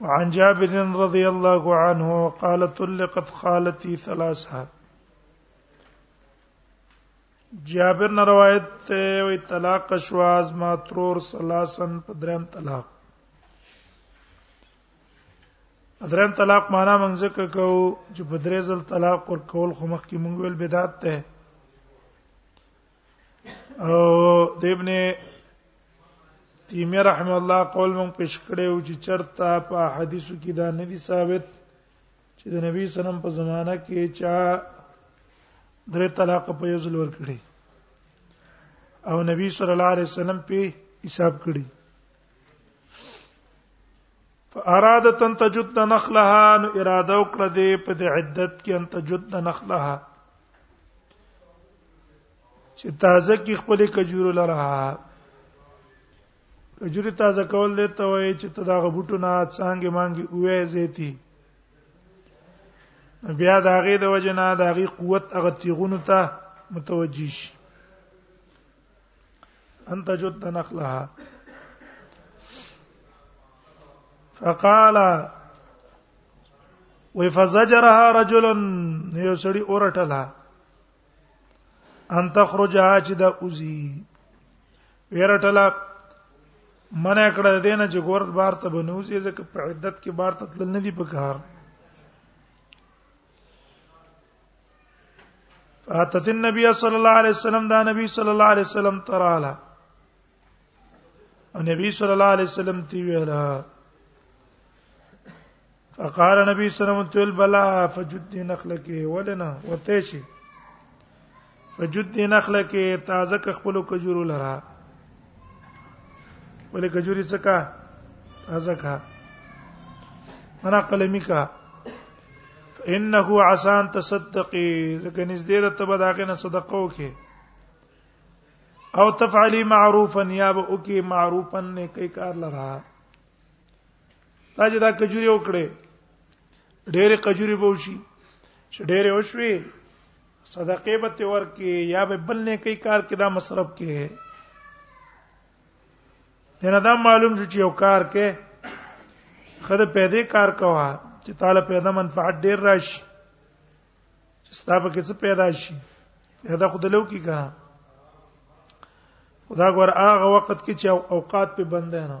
وعن جابر رضي الله عنه قال طلقت خالتي ثلاثه جابر نه روایت ته وی طلاق شواز ما ترور سلاسن په دریم طلاق دریم طلاق معنا مونږ ځکه کو چې په درې ځل طلاق ور کول خو مخکې مونږ ویل بدعت ده او د ابن تیمیه رحم الله قول مون پیش کړو چې چرته په حدیثو کې دا نه دي ثابت چې د نبی سلام په زمانہ کې چا درې طلاق په یو ځل ور کړی او نبی صلی الله علیه وسلم په حساب کړی فارادت ان تجد نخلها نو اراده وکړه دې په دې عدت کې ان تجد نخلها چې تازه کې خپل کجورو لره کجوري تازه کول دې ته وایي چې ته دا غبوټو نه څنګه مانګي اوې زيتي بیا دا غي د وجنه دا غي قوت اغه تیغونو ته متوجي شي ان تجد نخلها فقال وی فزجرها رجل یو سړی اورټلا ان تخرجها چې د اوزی ویرټلا منع کړه دینه چې ګورت بار ته بنوزي ځکه په عدت کې بار ته تل نه دی پکار فاتت النبي صلى الله عليه وسلم دا نبی صلی الله علیه وسلم تراله او نبی صلی الله علیه وسلم تی ویلا فقال نبی صلی الله علیه وسلم تل بلا فجد نخلك ولنا وتشي فجد دې نخله کې تازه ک خپل کجورو لرا ولې کجوري څه کا تازه کا منا قلمي کا انه عسان تصدقي ځکه نږدې ده ته به داغه نه صدقه وکي او تفعلی معروفا یا به وکي معروفا نه کوي کار لرا دا چې دا کجوري وکړي ډېرې کجوري به وشي چې ډېرې وشوي صدقه به ته ورکې یا به بل نه کوي کار کې دا مصرف کې نه دا معلوم شو چې یو کار کې خدای پیدا کار کوا چې تعالی پیدا منفعت ډیر راشي چې ستاسو کې څه پیدا شي پیدا خود لو کی کړه خدا ګور هغه وخت کې چې اوقات په بند نه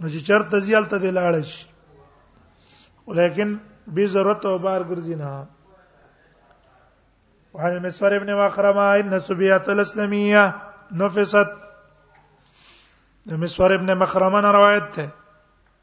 نو چې چرته زیال ته دی لاړ شي ولیکن به ضرورت او بار ګرځي نه وعن المسور ابن مخرمه ان سبيات الاسلاميه نفست د مسور ابن مخرمه روایت ده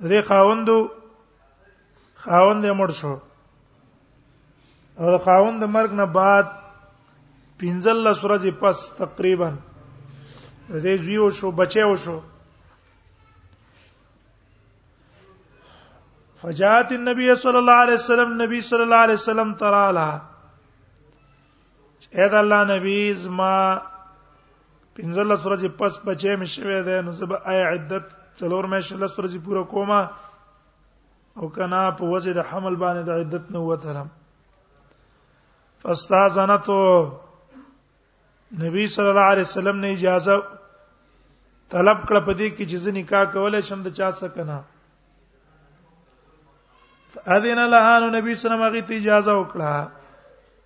د دې خاوندو خاوند یې مړ شو او د خاوند د مرګ نه بعد پنځل لس ورځې پس تقریبا د دې زیو شو بچیو شو فجاءت النبي صلى الله عليه وسلم نبی صلی الله علیه وسلم تراله اے د الله نبی زما پنځل سورځي پس بچې مې شوه ده نو زب اي عدت څلور مې شل سورځي پوره کومه او کنا په وجه د حمل باندې د عدت نو وترم فاستاذنته نبی صلی الله علیه وسلم نه اجازه طلب کړه په دې کې چې ځنی کا کولای شم د چا څخه کنه فاذن لها نبی صلی الله علیه وسلم غي اجازه وکړه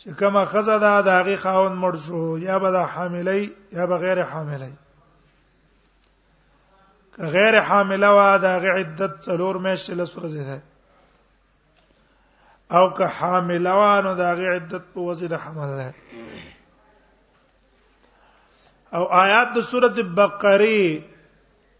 چې کومه خزه ده د هغه خاون مړ شو یا به د حاملې یا به غیر حاملې که غیر حامله وا د هغه عدت څلور میاشتې له سره ده او که حامله وا نو د هغه عدت په وجه د حمل ده او آیات د سورته بقره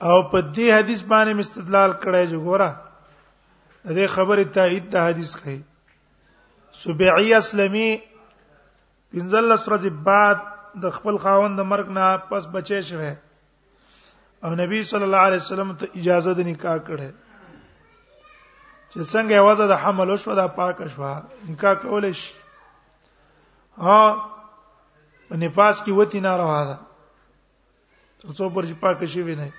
او په دې حدیث باندې مستدلال کړی چې ګوره دې خبره تایید د حدیث کوي سبعی اسلمی پنځل سورځ بعد د خپل خاوند د مرګ نه پس بچی شوه او نبی صلی الله علیه وسلم ته اجازه د نکاح کړه چې څنګه یوازې د حمل شو د پاک شو نکاح کول شي ها نفاس کې وتی نه راه ده څو پر چې پاک شي ویني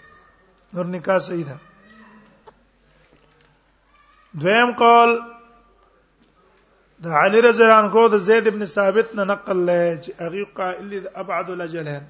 نور نکاح صحیح ده دویم قول د علی رضی الله عنه د زید ابن ثابت نه نقل لای چې هغه قائل د ابعد الاجلین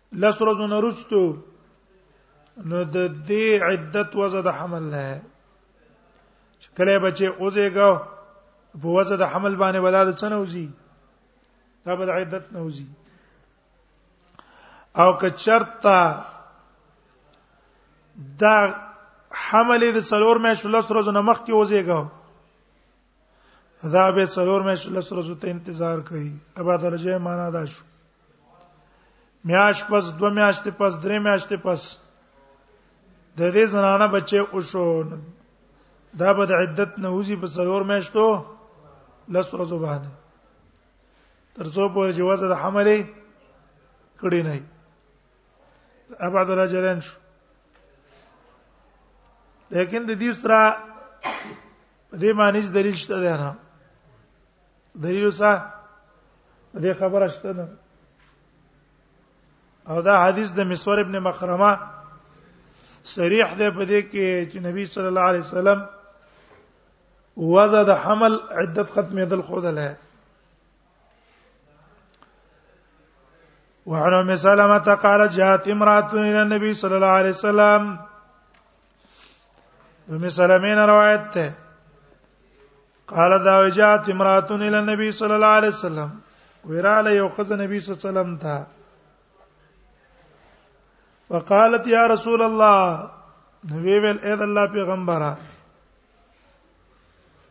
لس ورځې نه رسټو نو د دې عدت وزه د حمل نه چې کله بچي اوځيګا په وزه د حمل باندې ولا د څنه وزي دا به د عدت نه وزي او که چرتا دا حمل د څلور مې شو لس ورځې نه مخکې اوځيګا دا به څلور مې شل سره زو ته انتظار کوي ابا درجه معنا دا شو میاش پس دو میاشتې پس درې میاشتې پس د دې زنانه بچي او شو دا به د عدت نه وځي په څلور میاشتو لس ورځې باندې ترڅو په جواز د حملې کړی نه ابعد راجلن شو لیکن د دې سره په دې معنی دلیل شته دی نه دلیل څه دې خبره شته نه او دا حدیث د مسور ابن مخرمه صریح دی په دې کې چې نبی صلی الله علیه وسلم وزد حمل عدت ختم دل خود له وعن ام سلمة قال جاءت امرأة الى النبي صلى الله عليه وسلم ام سلمین روایت ته قال دا وجات امراتن الى النبي صلى الله عليه وسلم وراله یو خزه نبی صلی الله علیه وسلم ته وقالت یا رسول الله نبی ویل اې د الله پیغمبره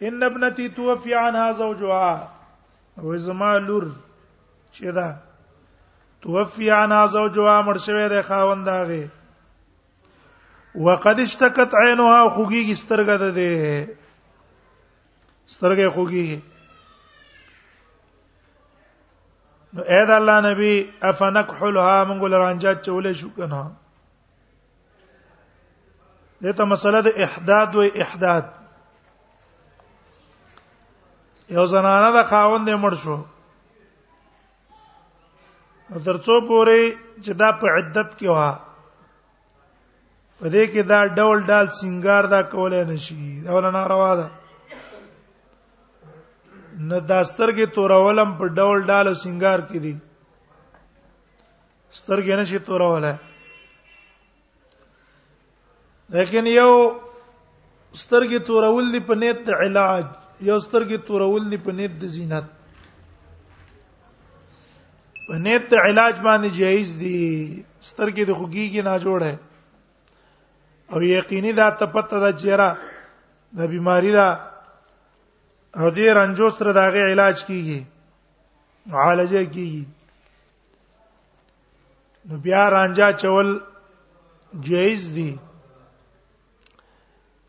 ان ابنتي توفي عنها زوجها و زما لور چې دا توفي عنها زوجها مړ شوی دی خاوند هغه وقد اشتكت عينها خوږيږي سترګه ده ده سترګه خوږيږي نو اې دا الله نبی افنک حلها مونږ لرانجات چولې شو کنه دته مسله د احداد و احداد یو زنانه د خاوند مړ شو ترڅو پورې چې دا په عدت کې وه په دې کې دا ډول ډول سنگار دا کولای نشي دا ول ناروا ده نه دا سترګې تورولم په ډول ډول سنگار کې دي سترګې نشي تورولای لیکن یو سترګې تورول دی په نیت د علاج یو سترګې تورول دی په نیت د زینت په نیت د علاج باندې جایز دی سترګې د خوګیږي نه جوړه او یقیني دا ته پته ده چیرې د بیماری دا او دې رنجو سره داغه علاج کیږي معالجه کیږي نو بیا رانجا چول جایز دي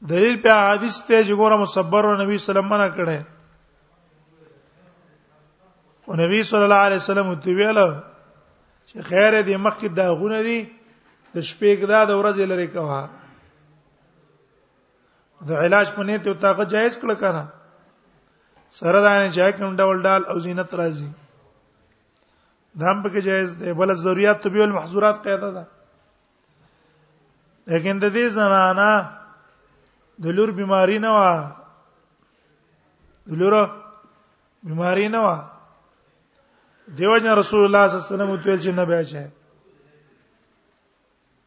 دلیل په حدیث ته چې ګوره مصبر نبی سلام منع کړي او نبی صلی الله علیه وسلم ته ویل چې خیر دې مخکې دا غونه دي د شپې کدا د ورځې لري کوه د علاج په نیت او طاقت جایز کړ کنه سره دا نه چې کوم ډول ډال او زینت راځي دا هم پکې جایز دی بل ضرورت طبيع المحظورات قاعده ده لیکن د دې زنانا د لور بیماری نه و د لور بیماری نه و دیو جن رسول الله صلی الله علیه وسلم ته چې نه بیا شه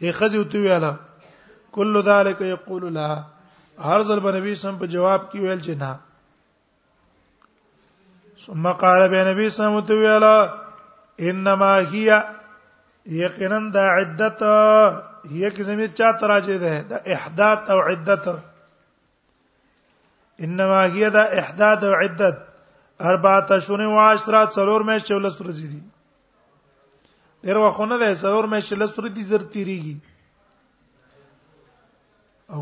دې خزي وته ویاله کل ذالک یقول لها هر ځل به نبی سم په جواب کې ویل چې نه ثم قال به نبی سم وته ویاله انما هي یقینا د عدت هي کې زمير چا تراجه ده د احداث او عدت انما هي دا احداد او عدت اربعه شونه و عشرات څلور مې چې ولس ورځې دي ډېر وخونه ده څلور مې چې لس ورځې زر تیریږي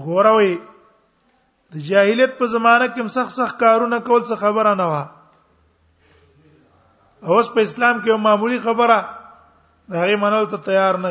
غوروي د جاهلیت په زمانه کې هم سخت سخت کارونه کول څه خبره نه و اوس په اسلام کې معمولی خبره د هغه منل ته تیار نه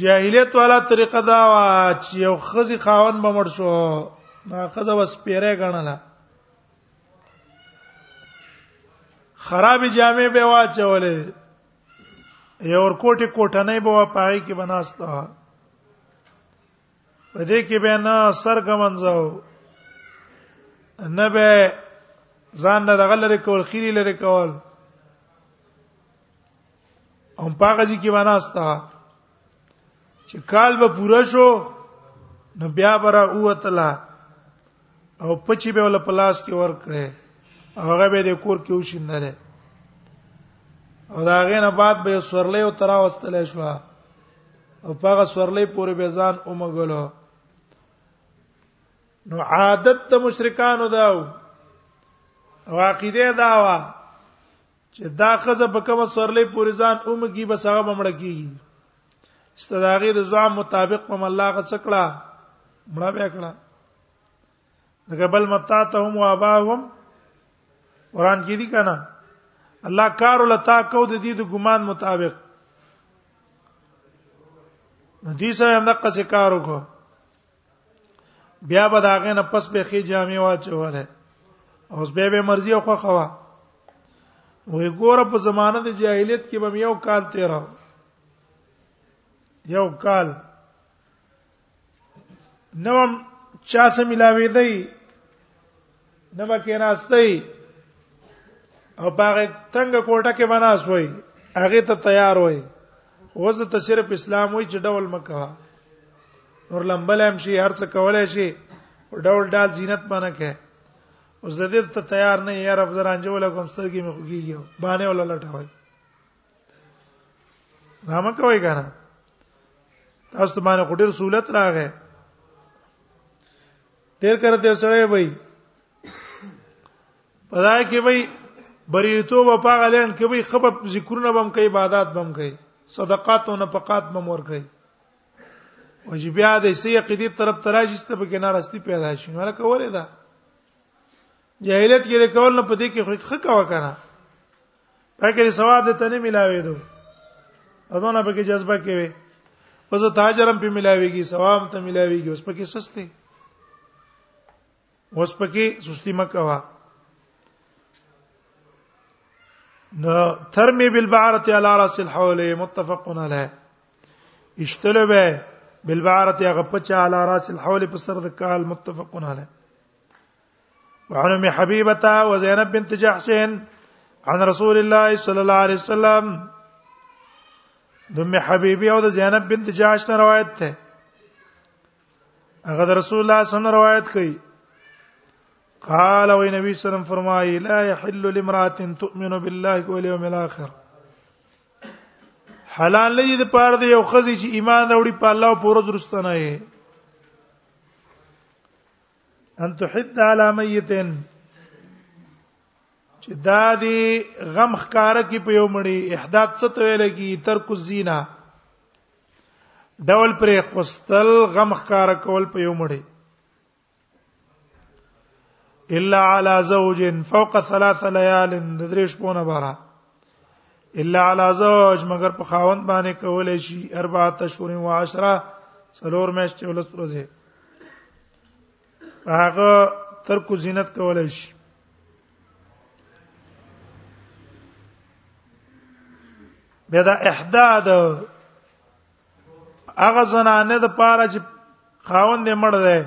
جاهلیت والا طریقه دا وا چې یو خزي خاون به مړ شو ما خزه وس پیره غنله خراب جامې به واچولې یو ور کوټه کوټه نه به پای کې بناستا په دې کې به نه سر ګمنځاو نه به ځان نه دغه لري کول خيري لري کول هم پاګه ځي کې وناستا چې کال به پوره شو نو بیا برا اوتلا او پچی به ول پلاس کې ور کړې هغه به د کور کې وشیندل او دا غې نه بعد به سورلې او ترا واستل شو او هغه سورلې پورې به ځان اومګلو نو عادت ته مشرکانو داو او عقیده داوا چې دا خزه په کومه سورلې پورې ځان اومږي بس هغه بمړ کیږي استداغه د زعم مطابق په الله غ څکړه مړ بیا کړه دغه بل متاتهم واباهم قران کې دي کنه الله کار لتا کو د دې د ګمان مطابق دې سره هم دغه څه کار وکړه بیا به دا غنه پس به خې جامې واچوله اوس به به مرزي خو خوا وې ګوره په زمانه د جاهلیت کې به یو کال تیرا یو کال نوم چا سره ملاوي دی نه به کې ناشتي او باغ تنگ کوټه کې بناس وای هغه ته تیار وای وزه ته صرف اسلام وای چې ډول مکه نور لمبل هم شي هر څه کولای شي ډول ډال زینت باندې کې او زدید ته تیار نه یې رب درانجو لکم سترګې مې خوږیږي باندې ولا لټوي دا ما کوي کنه تاسو ته باندې خټیر سہولت راغې ډیر کرته سره وای پدای کې وای بریتو و پاغه لین کې وای خبر ذکرونه بم کوي عبادت بم کوي صدقات او نفقات بم ور کوي او چې بیا د سې عقیدې طرف تراشي ست په کې ناراستی پیدا شي نو لکه ولې دا جاهلیت کې کول نه پدې کې خو خکا وکړه پکې ثواب د تنه ملاوي دو اذونه پکې جذبه کوي اوس تاجرم په ملاويږي ثواب ته ملاويږي اوس پکې سسته اوس پکې سستی مکوا نو ترمي بالبعره على راس الحول متفق عليه اشتلو به بالبعره هغه په چا على راس الحول په سر د کال متفق عليه وعن ام حبيبه وزينب بنت جحش عن رسول الله صلى الله عليه وسلم دم حبيبي او زينب بنت جحش ته روایت ده هغه رسول الله صلی الله عليه وسلم روایت کوي قال وي نبی صلی الله عليه وسلم فرمایي لا يحل لامراه تؤمن بالله واليوم الاخر حلال لې د پاره دی یو خزي چې ایمان راوړي په الله او پر ورځ رستنه ان تحد علی میتن چې دا دی غم خکار کی په یو مړی احداث څه ته ویل کی ترک الزینا ډول پر خستل غم خکار کول په یو مړی الا علی زوج فوق ثلاث ليال د درې شپونه بارا الا علی زوج مگر په خاوند باندې کولای شي اربعه اشهر و عشره څلور میاشتې ولس ورځې هغه ترک زینت کولای شي بیا دا احداد هغه زنانه د پاره چې خاوند یې مړ دی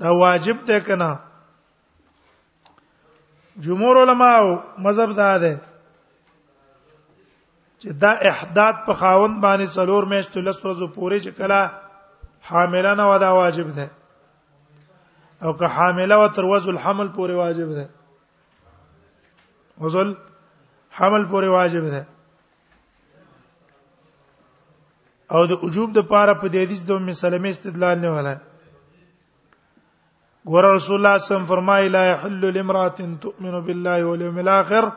دا واجب دی کنه جمهور علما مذهب دا ده چې دا احداث په خاوند باندې څلور میاشتې لس ورځې پورې چې کله حامله نه ودا واجب ده او که حامله و تر وزن الحمل پورې واجب ده وزن حمل پورې واجب ده او د وجوب د پاره په دې حدیث د ام سلمې استدلال نه ولا ګور رسول الله صلی الله علیه وسلم فرمایي لا يحل لامراه تؤمن بالله واليوم الاخر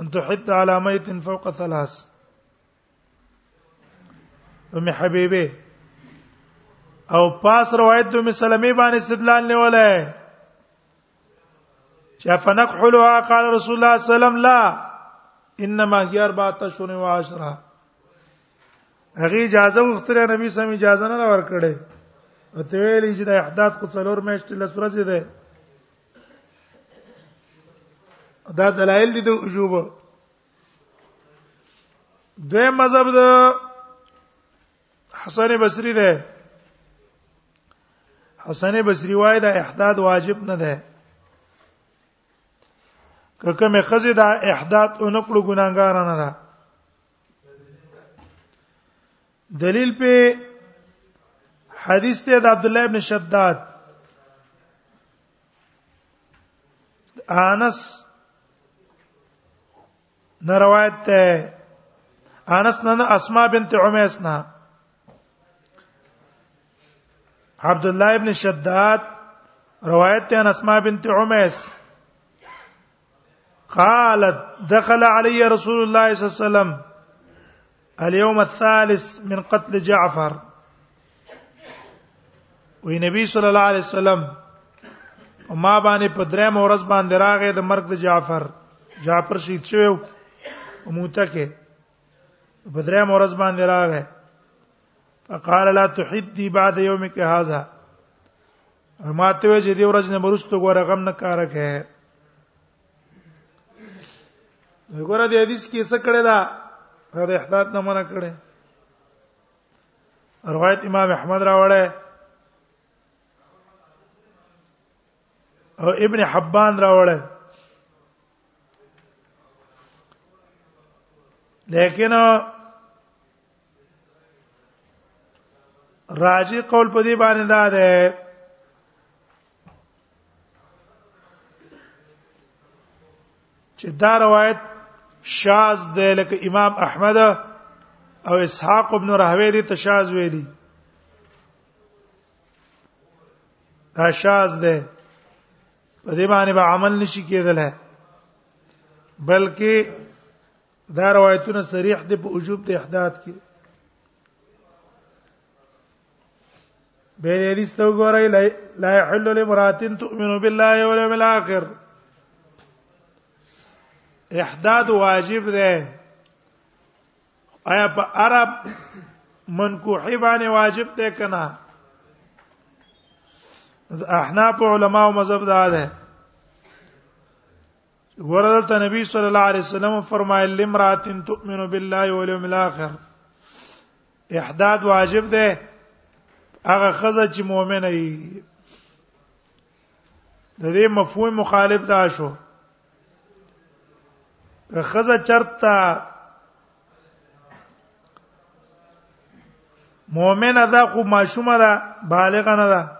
ان تحد على ميت فوق ثلاث ام حبيبه او پاس روایت د مسلمه باندې استدلال نه ولای چې فنقحلها قال رسول الله صلی الله علیه وسلم لا انما هي اربعه شهور وعشره هغه اجازه وختره نبی سم اجازه نه ورکړي او ته ویلې چې د احداث کو څلور میاشتې لس ورځې ده دا دلایل دي د وجوب دوی مذهب د حسن بصری ده حسن بصری وای دا احداد واجب نه ده که کومه خزه دا احداد اونکړو ګناګار نه ده دلیل په حدیث ته د عبد الله ابن شداد انس نه روایت ده انس نه اسماء بنت عمیس نه عبد الله ابن شداد روایت ته اسماء بنت عمیس قالت دخل علي رسول الله صلى الله عليه وسلم اليوم الثالث من قتل جعفر وی نبی صلی الله علیه وسلم ما باندې په درې مورز باندې راغې د مرګ د جعفر جعفر شهید شو موته کې په درې مورز باندې راغې فقال لا تحدي بعد يومك هذا ما ته وی چې دی ورځ نه برستو غوړه غم نه کار کوي وګوره د حدیث کې څه کړه دا دا احداث نه منع کړي روایت امام احمد راوړی او ابن حبان راوړی لیکن راجی قول په دې باندې دا ده چې دا روایت شاذ ده لکه امام احمد او اسحاق ابن راهوی دي تشاذ ویلي دا شاذ ده په دې باندې به عمل نشي کېدل ہے بلکې دا روایتونه صریح دي په وجوب د احداث کې به دې حدیث ته وګورئ لا يحل لامراتن تؤمن بالله واليوم الاخر احداث واجب ده آیا په عرب منکوحی باندې واجب ده کنه احناف علما او مذهب دا ده ورته نبی صلی الله علیه وسلم فرمایل لمرات تؤمن بالله والیوم الاخر احداد واجب ده هغه خزه چې مؤمنه وي د دې مفهوم مخالف دا شو که خزه چرتا مؤمنه ده خو ماشومه ده بالغه نه ده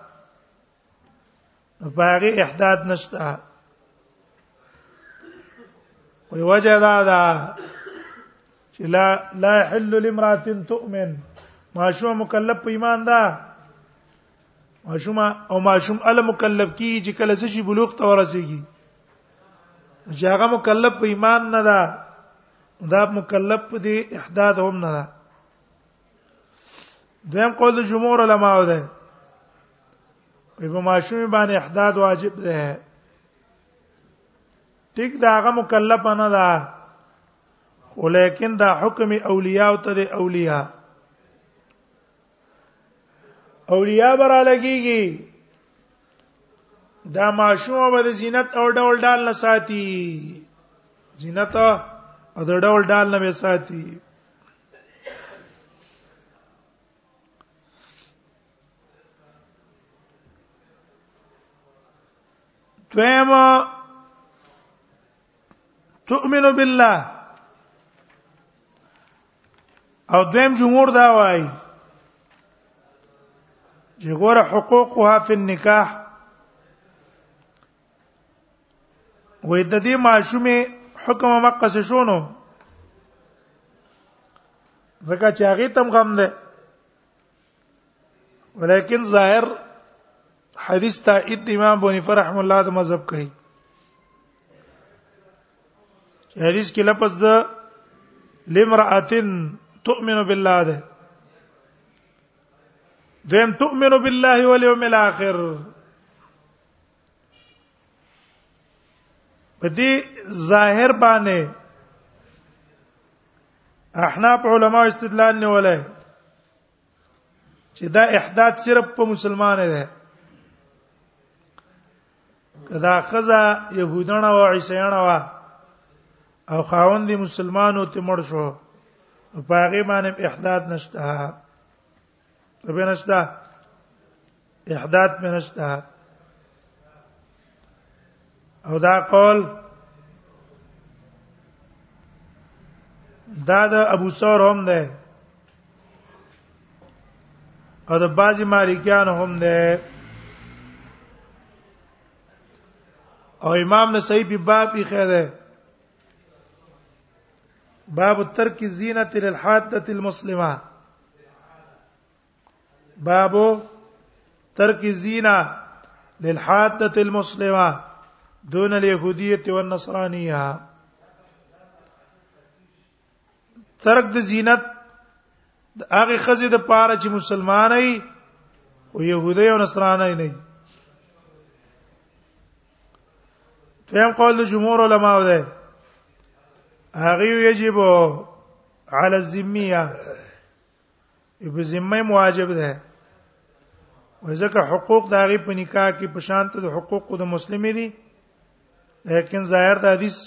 باغی احداد نشته وی وجه دا دا چې لا لا حل لامراه تؤمن ماشوم مکلف په ایمان ده ماشوم او ماشوم ال مکلف کی چې کله څه شي بلوغ ته ورسیږي چې هغه مکلف په ایمان نه ده دا مکلف په دې احداث هم نه ده دیم قول د جمهور علماو ده په ماشوم باندې احداد واجب ده ټیک دا هغه مکلف نه ده ولیکن دا حکم اولیاء ته د اولیاء اولیاء برا لګیږي دا ماشوم به د زینت او ډول ډال نه ساتي زینت او د ډول ډال نه ساتي دویم تؤمن بالله او دویم جمهور دا وایي چې ګوره حقوقها فی النکاح وې د دې معشومه حکم مقص شونو ځکه چې هغه تم غم ده ولیکن ظاهر حدیث ته امام بونی فرحم الله د مذهب کوي حدیث کې لفظ د لمراتن تؤمن بالله ده دیم تؤمن بالله والیوم الاخر په دې ظاهر باندې احناف علما استدلال نه ولای چې دا احداث صرف په مسلمان دی کدا خزا يهودانه او عیسایانه وا او خاوند مسلمانو ته مړ شو په هغه باندې احداث نشته ته به نشته احداث به نشته او دا قول دا د ابو ثور هم ده او د بعضی مالکیان هم ده او امام نسائی په باب یې خیره باب ترک زینت للحاده المسلمه بابو ترک الزینا للحاده المسلمه دون اليهوديه والنصرانيه ترک د زینت د هغه خزې د پاره چې مسلمان وي او يهودي او نصراني نه تیم قول د جمهور علما ده هغه یجب علی الذمیه په ذمه واجب ده وځکه حقوق د هغه په نکاح کې په شان ته د حقوق د مسلمې دي لیکن ظاهر د حدیث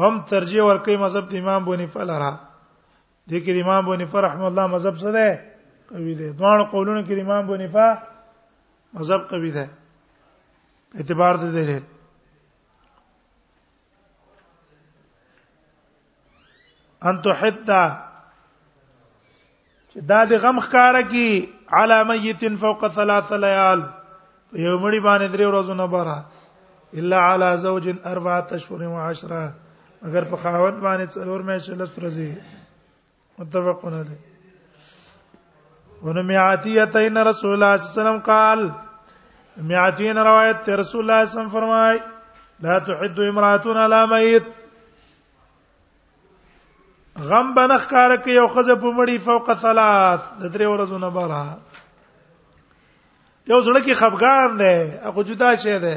هم ترجیح ورکړي مذهب د امام بونی فلرا د کې امام بونی فرحم الله مذهب څه ده قوی ده دوه قولونه کې امام بونی فا مذهب قوی ده اعتبار دې دلیل ان تحد چې دا د غم ښکارا کی علی میت فوق ثلاث لیال یو مړی باندې درې ورځې نه بارا الا علی زوج اربعه اشهر و عشره اگر په خاوند باندې څلور مې شلس ورځې متفقون علی ونمی عتیتین رسول الله صلی الله علیه وسلم قال میاتین روایت ته رسول الله صلی الله علیه وسلم فرمای لا تحد امراتون علی میت غم بنخ کار کوي او خزه په مړی فوق ثلاث د درې ورځې نه بره یو زړه کې خفګان دی هغه جدا شی دی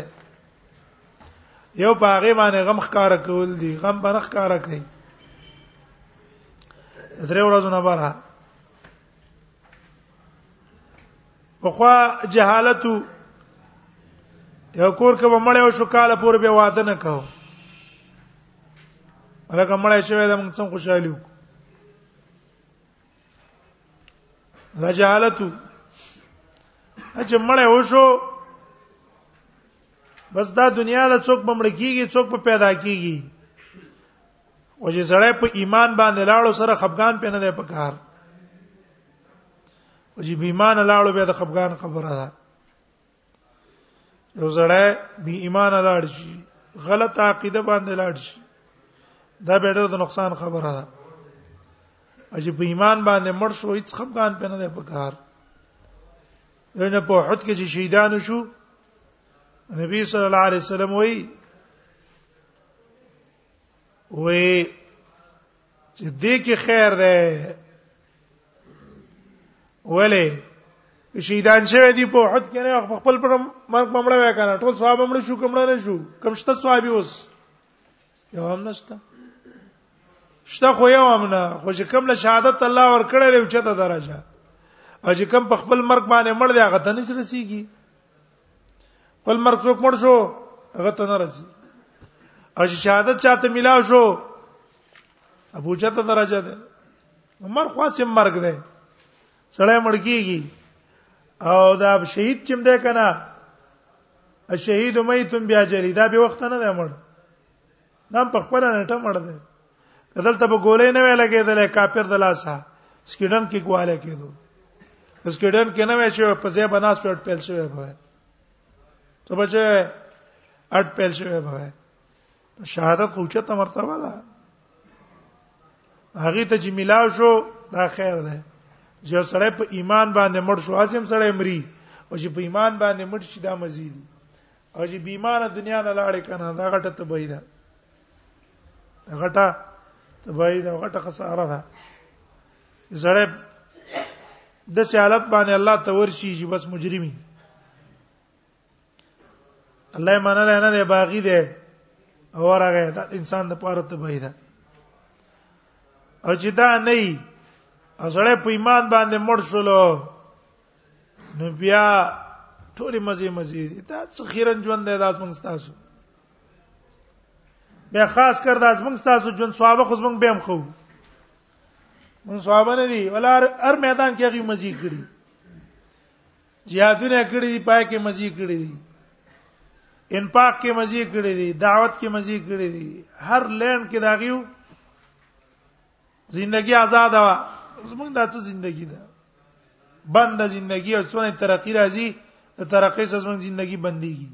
یو په هغه باندې غم ښکارا کول دي غم باندې ښکارا کوي درې ورځې نه بره پخوا جهالت یو کور کې ومړې او شو کال پور به واده نه کاو هغه مړې شوی د موږ څنګه خوشاله وکړو لجالتو چې مړ وشو بس دا دنیا له څوک بمړ کیږي څوک په پیدا کیږي او چې سړی په ایمان باندې لاړو سره خفقان په نه دی پکار او چې بې ایمان لاړو به د خفقان خبره ده یو زړه بی ایمان لاړ شي غلط عقیده باندې لاړ شي دا به ډېر د نقصان خبره ده چې په ایمان باندې مړ شو هیڅ خپګان پنه ده په کار دنه په حد کې چې شهیدان شو نبی صلی الله علیه وسلم وایي وې چې دې کې خیر ده ولې شهیدان شوی دی په حد کې نه خپل پر مرګ ممړه وای کنه ټول ثواب مړ شو کومړه نه شو کوم شته ثواب اوس یو هم نشته شته خو یو هم نه خو چې کوم له شهادت الله ور کړی دی چته درجه او چې کوم په خپل مرګ باندې مړ دی هغه ته نه رسیږي بل مرګ څوک مړ شو هغه ته نه راځي او چې شهادت چاته ملاو شو ابو جته درجه ده عمر خاصه مرګ ده سړی مړ کیږي او دا شهید چم ده کنه الشهید میت بیا جلی دا به وخت نه ده مړ نام په خپل نه ټم اړ دی کدل ته په ګولې نه ویل کېدل کافر د لاسه سکیډن کې ګواله کېدو سکیډن کې نه وی چې په ځای بناس پیټ پیل شوی به ته بچې اټ پیل شوی به شهادت خو چته مرتبه ده هغه ته چې ملاو شو دا خیر ده چې سړی په ایمان باندې مړ شو اسیم سړی مري او چې په ایمان باندې مړ شي دا مزيدي او چې بیمانه دنیا نه لاړې کنه دا غټه تبعی ده غټه تبعی ده غټه خساره ده زړه د سیالت باندې الله ته ورشي چې بس مجرمي الله یې منل نه دی باغی دی او راغی دا انسان د پاره تبعی ده او چې دا نه ای ازړې په ایمان باندې مړ شولو نو بیا ټول مزه مزه دي دا څه خیرن ژوند دی داس مونږ تاسو بیا خاص کر داس مونږ تاسو ژوند صحابه خو مونږ به هم خو مونږ صحابه نه دي ولا هر میدان کې هغه مزه کړی جهادونه کړی دی پای کې مزه کړی دی انفاق کې مزه کړی دی دعوت کې مزه کړی دی هر لین کې داغیو زندگی آزاد و زمونږ د څه زندگی ده بند زندگی او څونه ترقی راځي د ترقی سره زمونږ زندگی بنديږي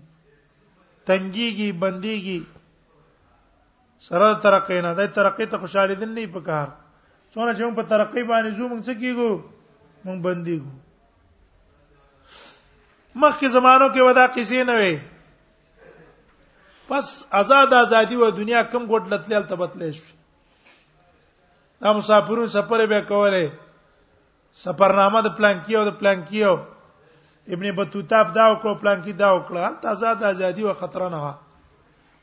تنګيږي بنديږي سره ترقی نه د ترقی ته خوشاله دي نه پکار څونه چې موږ په ترقی باندې زو موږ څه کیګو موږ بنديږو مخکې زمانو کې ودا کیسې نه وي پس آزاد ازادي و دنیا کم ګټ لتل تبتلې شي دا مسافرون سفر به کوله سفرنامه د پلان کیو د پلان کیو ابن بطوطه دا وکړو پلان کی دا وکړه تازه د ازادي او خطر نه و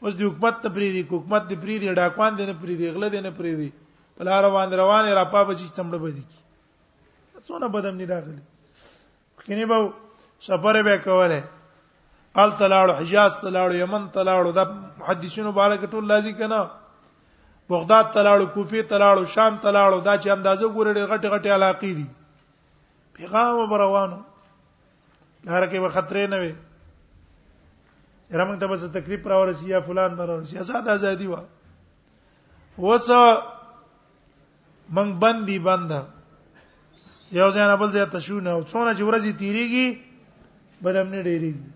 اوس د حکومت ته پری دی حکومت د پری دی ډاکوان دی نه پری دی غله دی نه پری دی په لار روان روان را پابه چې تمړه بدی کی څونه بدم نه راغلی کینه به سفر به کوله ال تلاړو حجاز تلاړو یمن تلاړو د محدثینو بارک ټول لازم کنا بغداد تلاړو کوفه تلاړو شام تلاړو دا چې اندازه ګورې غټ غټ علاقې دي پیغام بروانو لار کې به خطرې نه وي رمن ته بس تکلیف را ورسی یا فلان نه ورسی آزاد ازادي وا وسه من بندي بند یو ځای نه بل ځای ته شو نه او څونه چې ورځي تیریږي بدامنی ډیریږي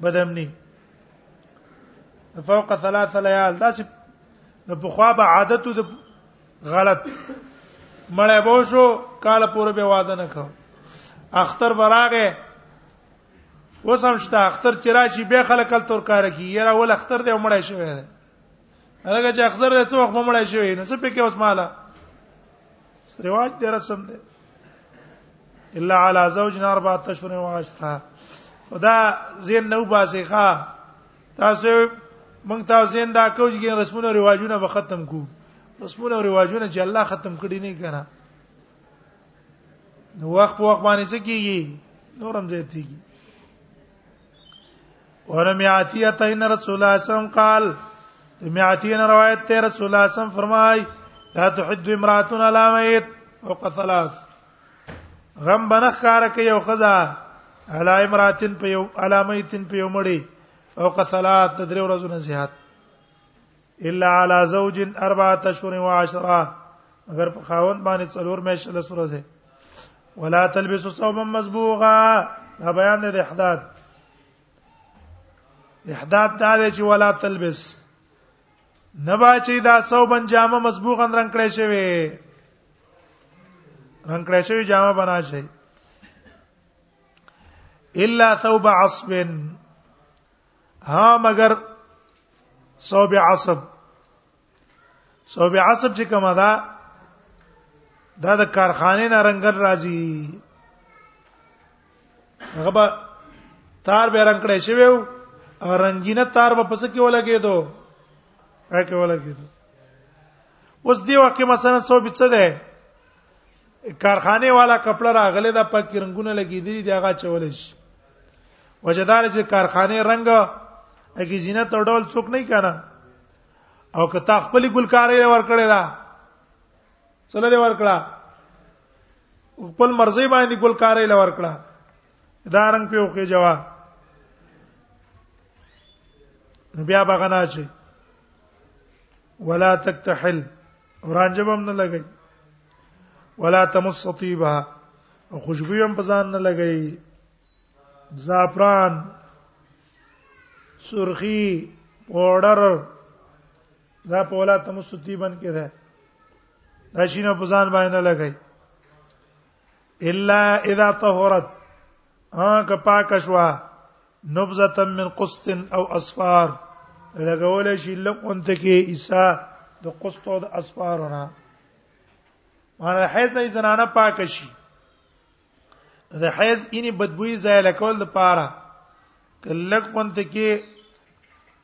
بدامنی فوق ثلاث ليال دا چې د بخوا به عادت د غلط مړې بو شو کال پورې به واده نه کاو اختر براغه وسم شته اختر چرای شي به خلک تل تور کار کی یره ول اختر دې مړې شوی هغه چې اخضر د څو وخت مړای شوی نو څه پکې اوس مالا رواج دی رسم دی الا علی زوجنا اربعه اشهر واشتا خدا زین نو باسي ښا تاسو مونږ تاسو زین دا کوج کې رسمونه رواجونه به ختم کو رسمونه او رواجونه چې الله ختم کړی نه کړه نو وخت په وخت باندې څه کیږي نورم زیاتیږي ورمی عتیه تین رسول الله صلی الله علیه وسلم قال می عتیه نه روایت ته رسول الله صلی الله علیه وسلم فرمای لا تحد امراتنا لا میت او قتلات غم بنخ کار کوي او خزا علا امراتن په یو علامیتن په یو مړی او قتلات د درې ورځو نه زیات الا على زوج اربعه اشهر وعشرا اگر په خاوند باندې څلور مې شل سره ده ولا تلبس ثوبا مسبوغا دا بیان دی د احداد احداد دا دی چې ولا تلبس نبا چې دا ثوبا جامه مسبوغا رنگ کړی شوی رنگ کړی شوی جامه بنا شي الا ثوب عصب ها مگر صوب عصب صوب عصب چې کومه ده دا د کارخانه نه رنگل راځي هغه به تار به رنگ کړی شوی او رنگینه تار په پس کې ولګېدو هغه کې ولګېدو اوس دی واکه مثلا څو بيڅ ده کارخانه والا کپړه راغله د پاک رنگونه لګېدلې دی هغه چول شي وجدار چې کارخانه رنگ اګي زینت او ډول څوک نه کنا او که تا خپل ګلکارې ورکړې دا څل دې ورکړه خپل مرزي باندې ګلکارې لور کړه دا رنگ په اوخه جوا بیا بغنا شي ولا تکتحل ورانجب هم نه لګي ولا تمس طيبها او خوشبو هم په ځان نه لګي زعفران سرخی پودر دا په ولا تمس طيبن کې ده دا شینه په ځان باندې نه لګي الا اذا طهرت ها که پاک شوا نبذه من قسط او اصفار لګول شي لقون ته کې عیسا د قسط او د اصفارونه معنی حیض نه زنانه پاک شي د حیض اني بدبوئی زایل کول د پاره کله کونت کې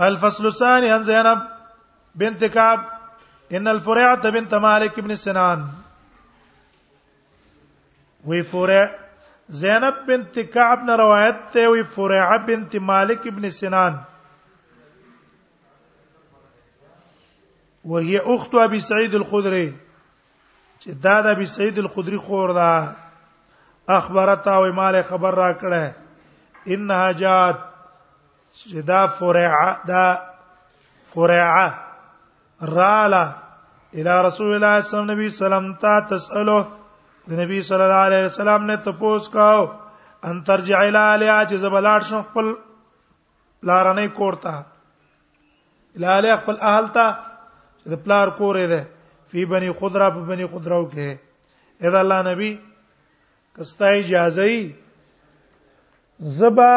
الفصل الثاني عن زينب بنت كعب ان الفريعة بنت مالك بن سنان وي فرع زينب بنت كعب نے روایت تے فرع بنت مالك بن سنان وهي اخت ابي سعيد الخدري چې دا د ابي سعيد الخدري خور ده اخبرته او مال خبر را کړه انها جات چې دا فرعه دا فرعه رالا الى رسول الله صلی الله علیه وسلم تا تساله د نبی صلی الله علیه وسلم نه تپوس کاو ان ترجع الى علیا چې زبلاټ شو خپل لارنې کوړتا الى علیا خپل اهل ته د پلار کورې ده فی بنی خضرا په بنی خضراو کې اذا الله نبی کستا اجازه ای زبا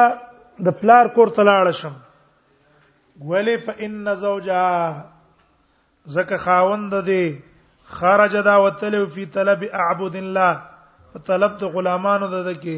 د پلار کور ته لاړ شم ولی فإن زوجها زکه خاوند دی خرج دا وتلو فی طلب اعبد الله طلب د غلامانو د دکی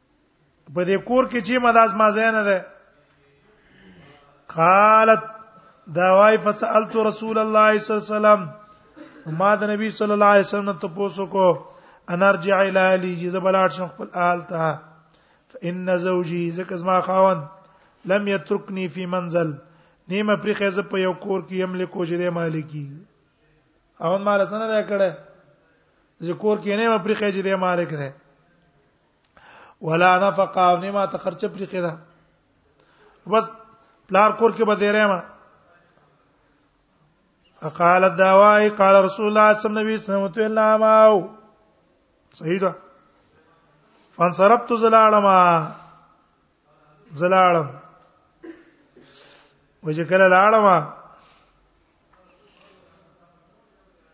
په دې کور کې چې مداز ما زینه ده قالت دا وای فسالت رسول الله صلی الله علیه وسلم ما د نبی صلی الله علیه وسلم ته پوښتنه کو ان ارجع الى اهلي جز بلاړ شم خپل اهل ته فان زوجي زکه زما خاون لم يتركني في منزل نیمه پرې خزه په یو کور کې هم لیکو چې د مالکی اون مال څنګه دا کړه ذکر کې نیمه پرې خزه د مالک ده ولا نفقه او نه ما ته خرچه پرې کړه بس پلار کور کې به دی راما قال الدواي قال رسول الله صلى الله عليه وسلم تو نه ما او صحیح ده فانصرفت زلالم زلالم وجه کله لالم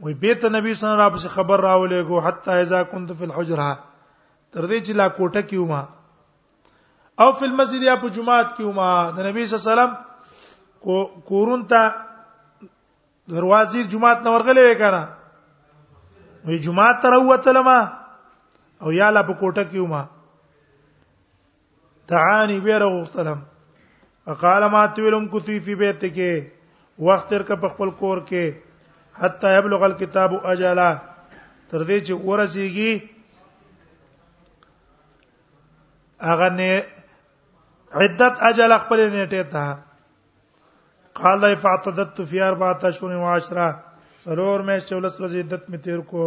وی بیت نبی صلی الله علیه وسلم خبر راولې کو حتا اذا كنت في الحجره تر دې چې لا کوټه کې ومه او په مسجد یا په جمعات کې ومه د نبی صلی الله علیه وسلم کو کورون ته دروازې جمعات نه ورغلې وکړه وی جمعات تر وته لمه او یا لا په کوټه کې ومه تعانی ویره غختلم فقال ما تولم کوتی فی بیت کې وخت تر کا خپل کور کې حتا یبلغ الكتاب اجلا تر دې چې ورسیږي هغه نه عدت اجل خپل نیټه ته قال فاعتدت فی 14 شهور و 10 سرور مې 14 ورځې عدت می تیر کو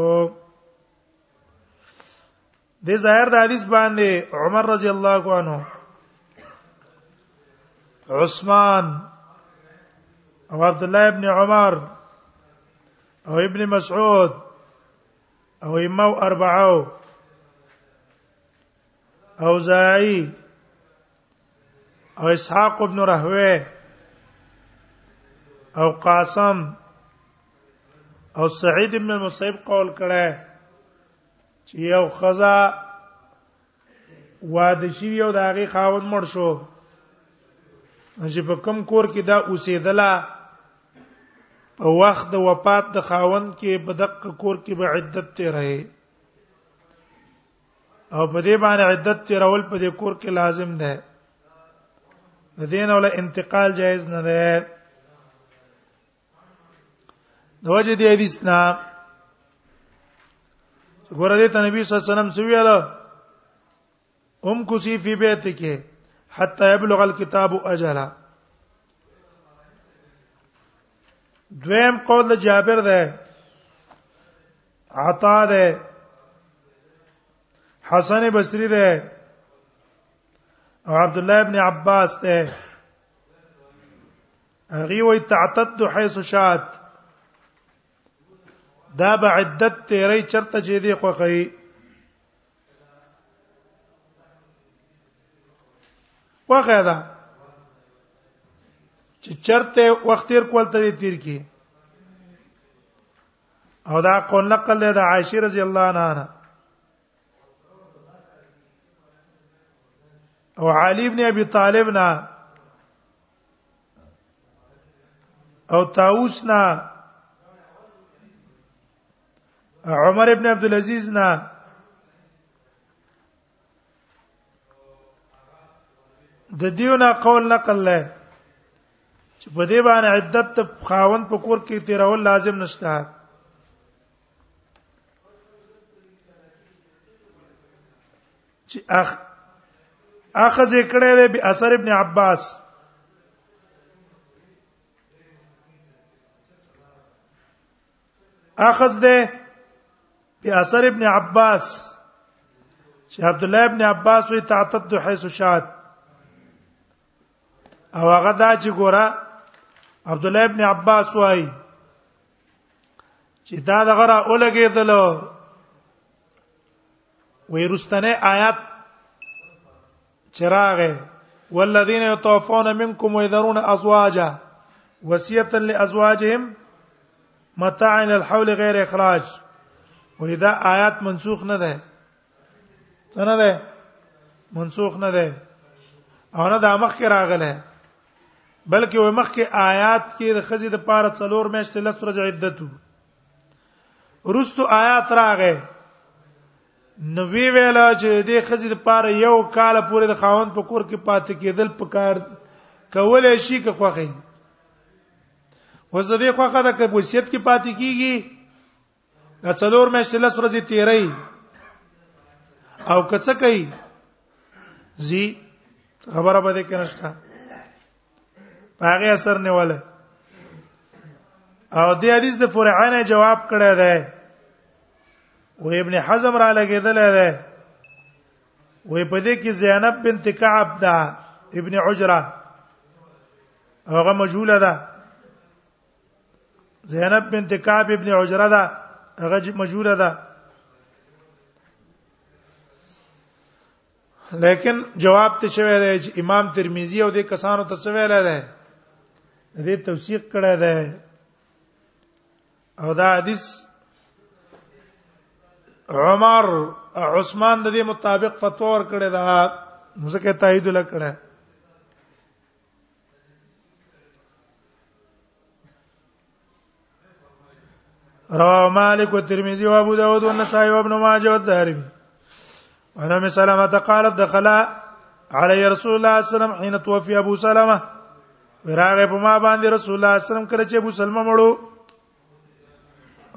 د ظاهر د حدیث باندې عمر رضی الله عنه عثمان او عبد الله ابن عمر او ابن مسعود او امه اربعه او زائی او اسحاق ابن رهوه او قاسم او سعید ابن المسیب قول کړه چې یو خزا واده شي یو د هغه خاوند مړ شو چې په کم کور کې دا اوسېدله په وخت د وفات د خاوند کې په دقه کور کې به عدت تیرې او په دې باندې عدت تیرول په دې کور کې لازم ده د دین ول انتقال جایز نه ده د وجه دی حدیث نه ګوره دې ته نبی صلی الله علیه وسلم څه ویل ام کوسی فی بیتک حتا یبلغ الكتاب اجلا دویم قول د جابر ده عطا ده حسن بصری ده او عبد الله ابن عباس ده هغه وی تعتد حيث شات دا به عدت تیرې چرته چې دی خوخی خوخه ده چې چرته وخت تیر کول ته تیر کی او دا قول نقل له عائشه رضی الله عنها او علي ابن ابي طالب نه او طاووس نه عمر ابن عبد العزيز نه د دیونه قول نقل لای چې په دې باندې عدت ته خاون په کور کې تیرول لازم نشته چې اخ اخذ کړه دی به اثر ابن عباس اخذ ده په اثر ابن عباس چې عبد الله ابن عباس وی تعتد حيث شاد او هغه دا چې ګوره عبد الله ابن عباس وای چې دا دغه را اولګېدل وې رستنه آیات چراغه والذین یتوفون منکم ويذرون ازواجا وصیه لازواجهم متاع الى الحول غیر اخراج وې دا آیات منسوخ نه ده نه ده منسوخ نه ده او نه د مخ کې راغله بلکې ومخ کې آیات کې د خزې د پاره څلور میاشتې لس ورځې عدت وو رستو آیات راغې نو وی ویل چې دې خزې لپاره یو کال پورې د خاوند په کور کې پاتې کېدل پکار کولای شي که خوخه وز دې خوخه د کبوسیت کې پاتې کیږي د څلور میاشتې لس ورځې تیرې او کڅ کوي زی خبره به دې کنه هغه اثر نه ولا او دې حدیث د فرعانه جواب کړی دی و ابن حزم را لګیدل دی و په دې کې زینب بنت کعب دا ابن عجره هغه مجهوله ده زینب بنت کعب ابن عجره ده هغه مجهوله ده لیکن جواب ته شوی دی چې امام ترمذی او د کسانو ته څه ویل دی دې توثیق کړی دی او دا حدیث عمر عثمان د دې مطابق فتوا ور کړی دا ځکه تایید لکړه رواه مالک والترمذي وابو داود والنسائي وابن ماجه والدارمي عن ام سلمة قالت دخل علي رسول الله صلى الله عليه وسلم حين توفي ابو سلمة وراغه په ما باندې رسول الله صلی الله علیه وسلم کړه چې ابو سلمہ مړو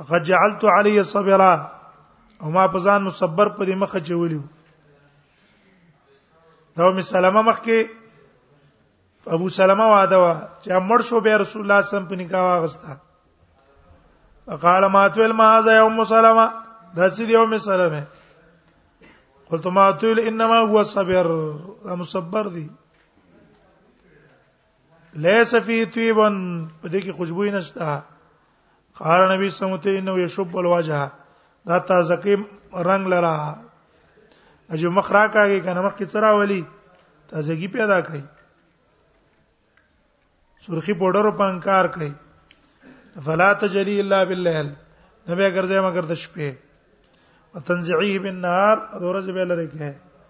قد جعلت علی صبرا او ما په ځان مصبر په دې مخه چولیو دا ام سلمہ مخکې ابو سلمہ وعده وا چې مړ شو به رسول الله صلی الله علیه وسلم په نکاح واغستا قال ما تول ما ذا يوم سلمہ دا چې دی ام سلمہ قلت ما تول انما هو صبر مصبر دی ليس فی طيبا په دې کې خوشبو نشته قال نبی سمته انه یشب الوجه دا تازکیم رنگ لرا اجو مخ را کاږي کنه مخ کې چرا ولی تازگی پیدا کوي سرخی پودر په انکار کوي فلا تجلی الا بالليل نبی ګرځي مگر د شپې وتنزعيه بالنهار د ورځې به لري کوي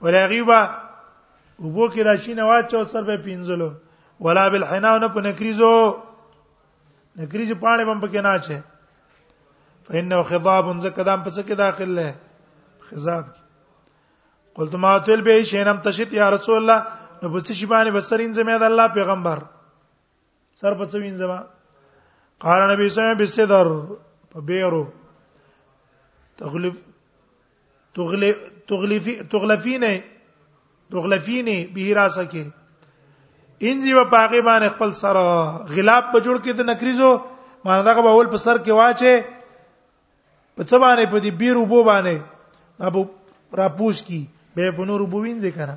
ولا غیبا وبو کې دا شي نه واچو سر به پینځلو ولا بالحنا نه په نکریزو نکریز پاڼې بم پکې نه اچي فإنه خضاب زکه دام پس کې داخل له خضاب کې قلت ما تل به شینم تشت یا رسول الله نو بس شی باندې بسرین زمه د الله پیغمبر سر په څوین زما قال نبی صاحب الصدر په بیرو تغلف تغلف تغلفی تغلفینه تغلفینه به راسه کې انځي په پاګې باندې خپل سر غلاب په جوړ کې د نکریزو مانه دغه به اول په سر کې واچې په څه باندې په دې بیر وبو باندې ابو راپوس کی به په نور وبو وینځي کنه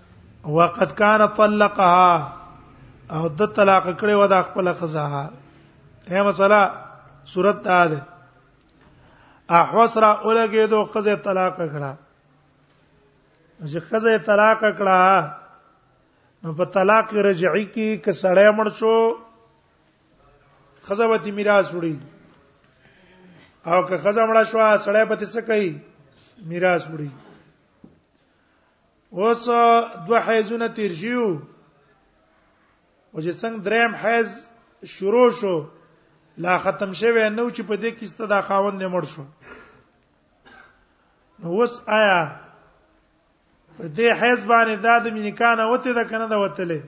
وقد كان طلقها او د طلاق کړي و د خپل خزاها هي مثلا صورت دا ده احوس را اولګې دو خزه طلاق کړه چې خزه طلاق کړه نو په طلاق رجعي کې ک سړی مړ شو خزه وتی میراث وړي او که خزه مړ شو سړی پتی څه کوي میراث وړي اوس دوه حیزونه تیر شیو او چې څنګه دریم حیز شروع شو لا ختم شوه نو چې په دې کې ست دا خاوند نه مړ شو نو اوس آیا په دې حیز باندې دا د مینکانه وته ده کنه دا وتلې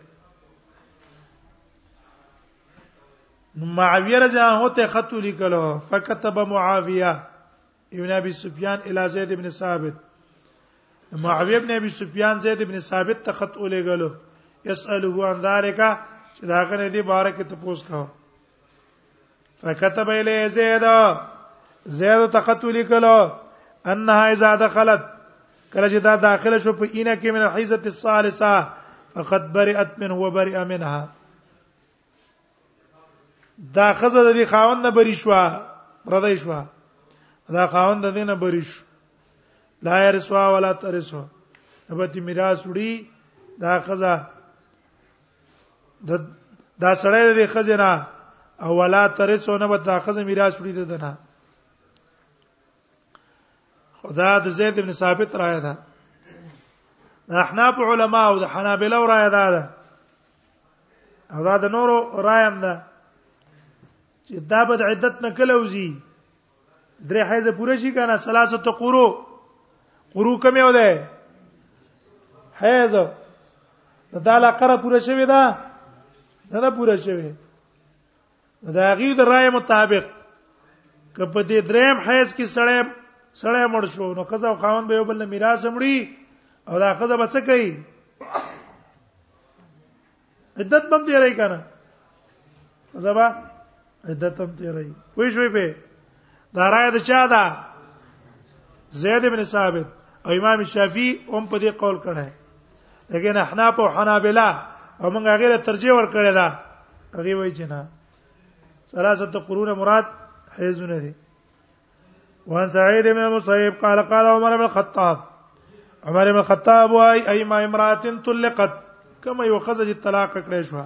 نو معاویه رضی الله عنه ته خط لیکلو فكتب معاویه ابن ابي سفيان الى زيد بن ثابت معاويه بن ابي سفيان زيد بن ثابت ته خط ولېګلو يساله عن ذلك چې دا غنه دي بارک ته پوس کاو فكتب الى زيد زيد ته خط ولېګلو انها اذا دخلت کله چې دا داخله شو په اینه کې من الحیزه الثالثه فقد برئت منه وبرئ منها دا خزه د دې خاوند نه بری شو پردای شو دا خاوند د دې نه بری شو لا يرسوا ولا ترسوا نبتی میراث وړي دا خزه د دا سړی د خزه نه او ولا ترسوا نبت دا خزه میراث وړي د نه خدا د زید ابن ثابت رایا ده احناف علما او د حنابلہ رایا ده او دا د نورو رایم ده چې دا بد عدت نه کلوزی درې حیزه پوره شي کنه ثلاثه قرو قرو کم یو ده حیز دا لا قره پوره شوی دا دا پوره شوی دا غي د رائے مطابق که په دې دریم حیز کې سړی سړی مړ شو نو خزه او خاوند به یو بل میراث مړي او دا خزه به څه کوي عدت بم دی راي کنه زبا عدت هم دی راي وې شوې په دا رائے د چا ده زید ابن ثابت او امام شافعی هم په دې قول کړه لیکن احناف او حنابلہ او موږ هغه له ترجیح ور کړی دا هغه وایي چې نه ثلاثه قرون مراد حیزونه دي وان سعید ابن المسیب قال قال عمر ابن الخطاب عمر ابن الخطاب واي ايما امراه طلقت کما یو خزه چې طلاق کړې شو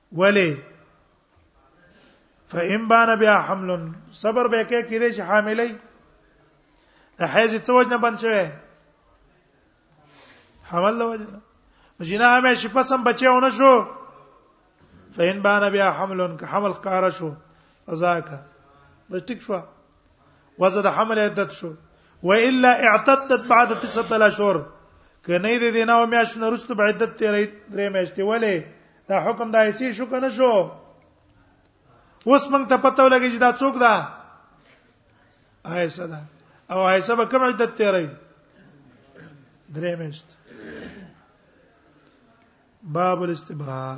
ولی فإن بان بها حمل صبر به کې کې دې چې حاملې د حیض څو وجنه بند شوی حمل له وجنه جنا همې شي پسم بچیونه شو فإن بان بها حمل که حمل قاره شو ازاک بس ټیک شو وزه د حمل عدت شو والا اعتدت بعد تسعه اشهر کنه دې دینه او میاش نرست بعدت تیرې درې میاشتې ولې دا حکم دا ایسي شو کنه شو اوس موږ ته پته ولګی چې دا څوک ده عائشه ده او عائشه به کوم عدت تیرې درې مشت باب الاستبراء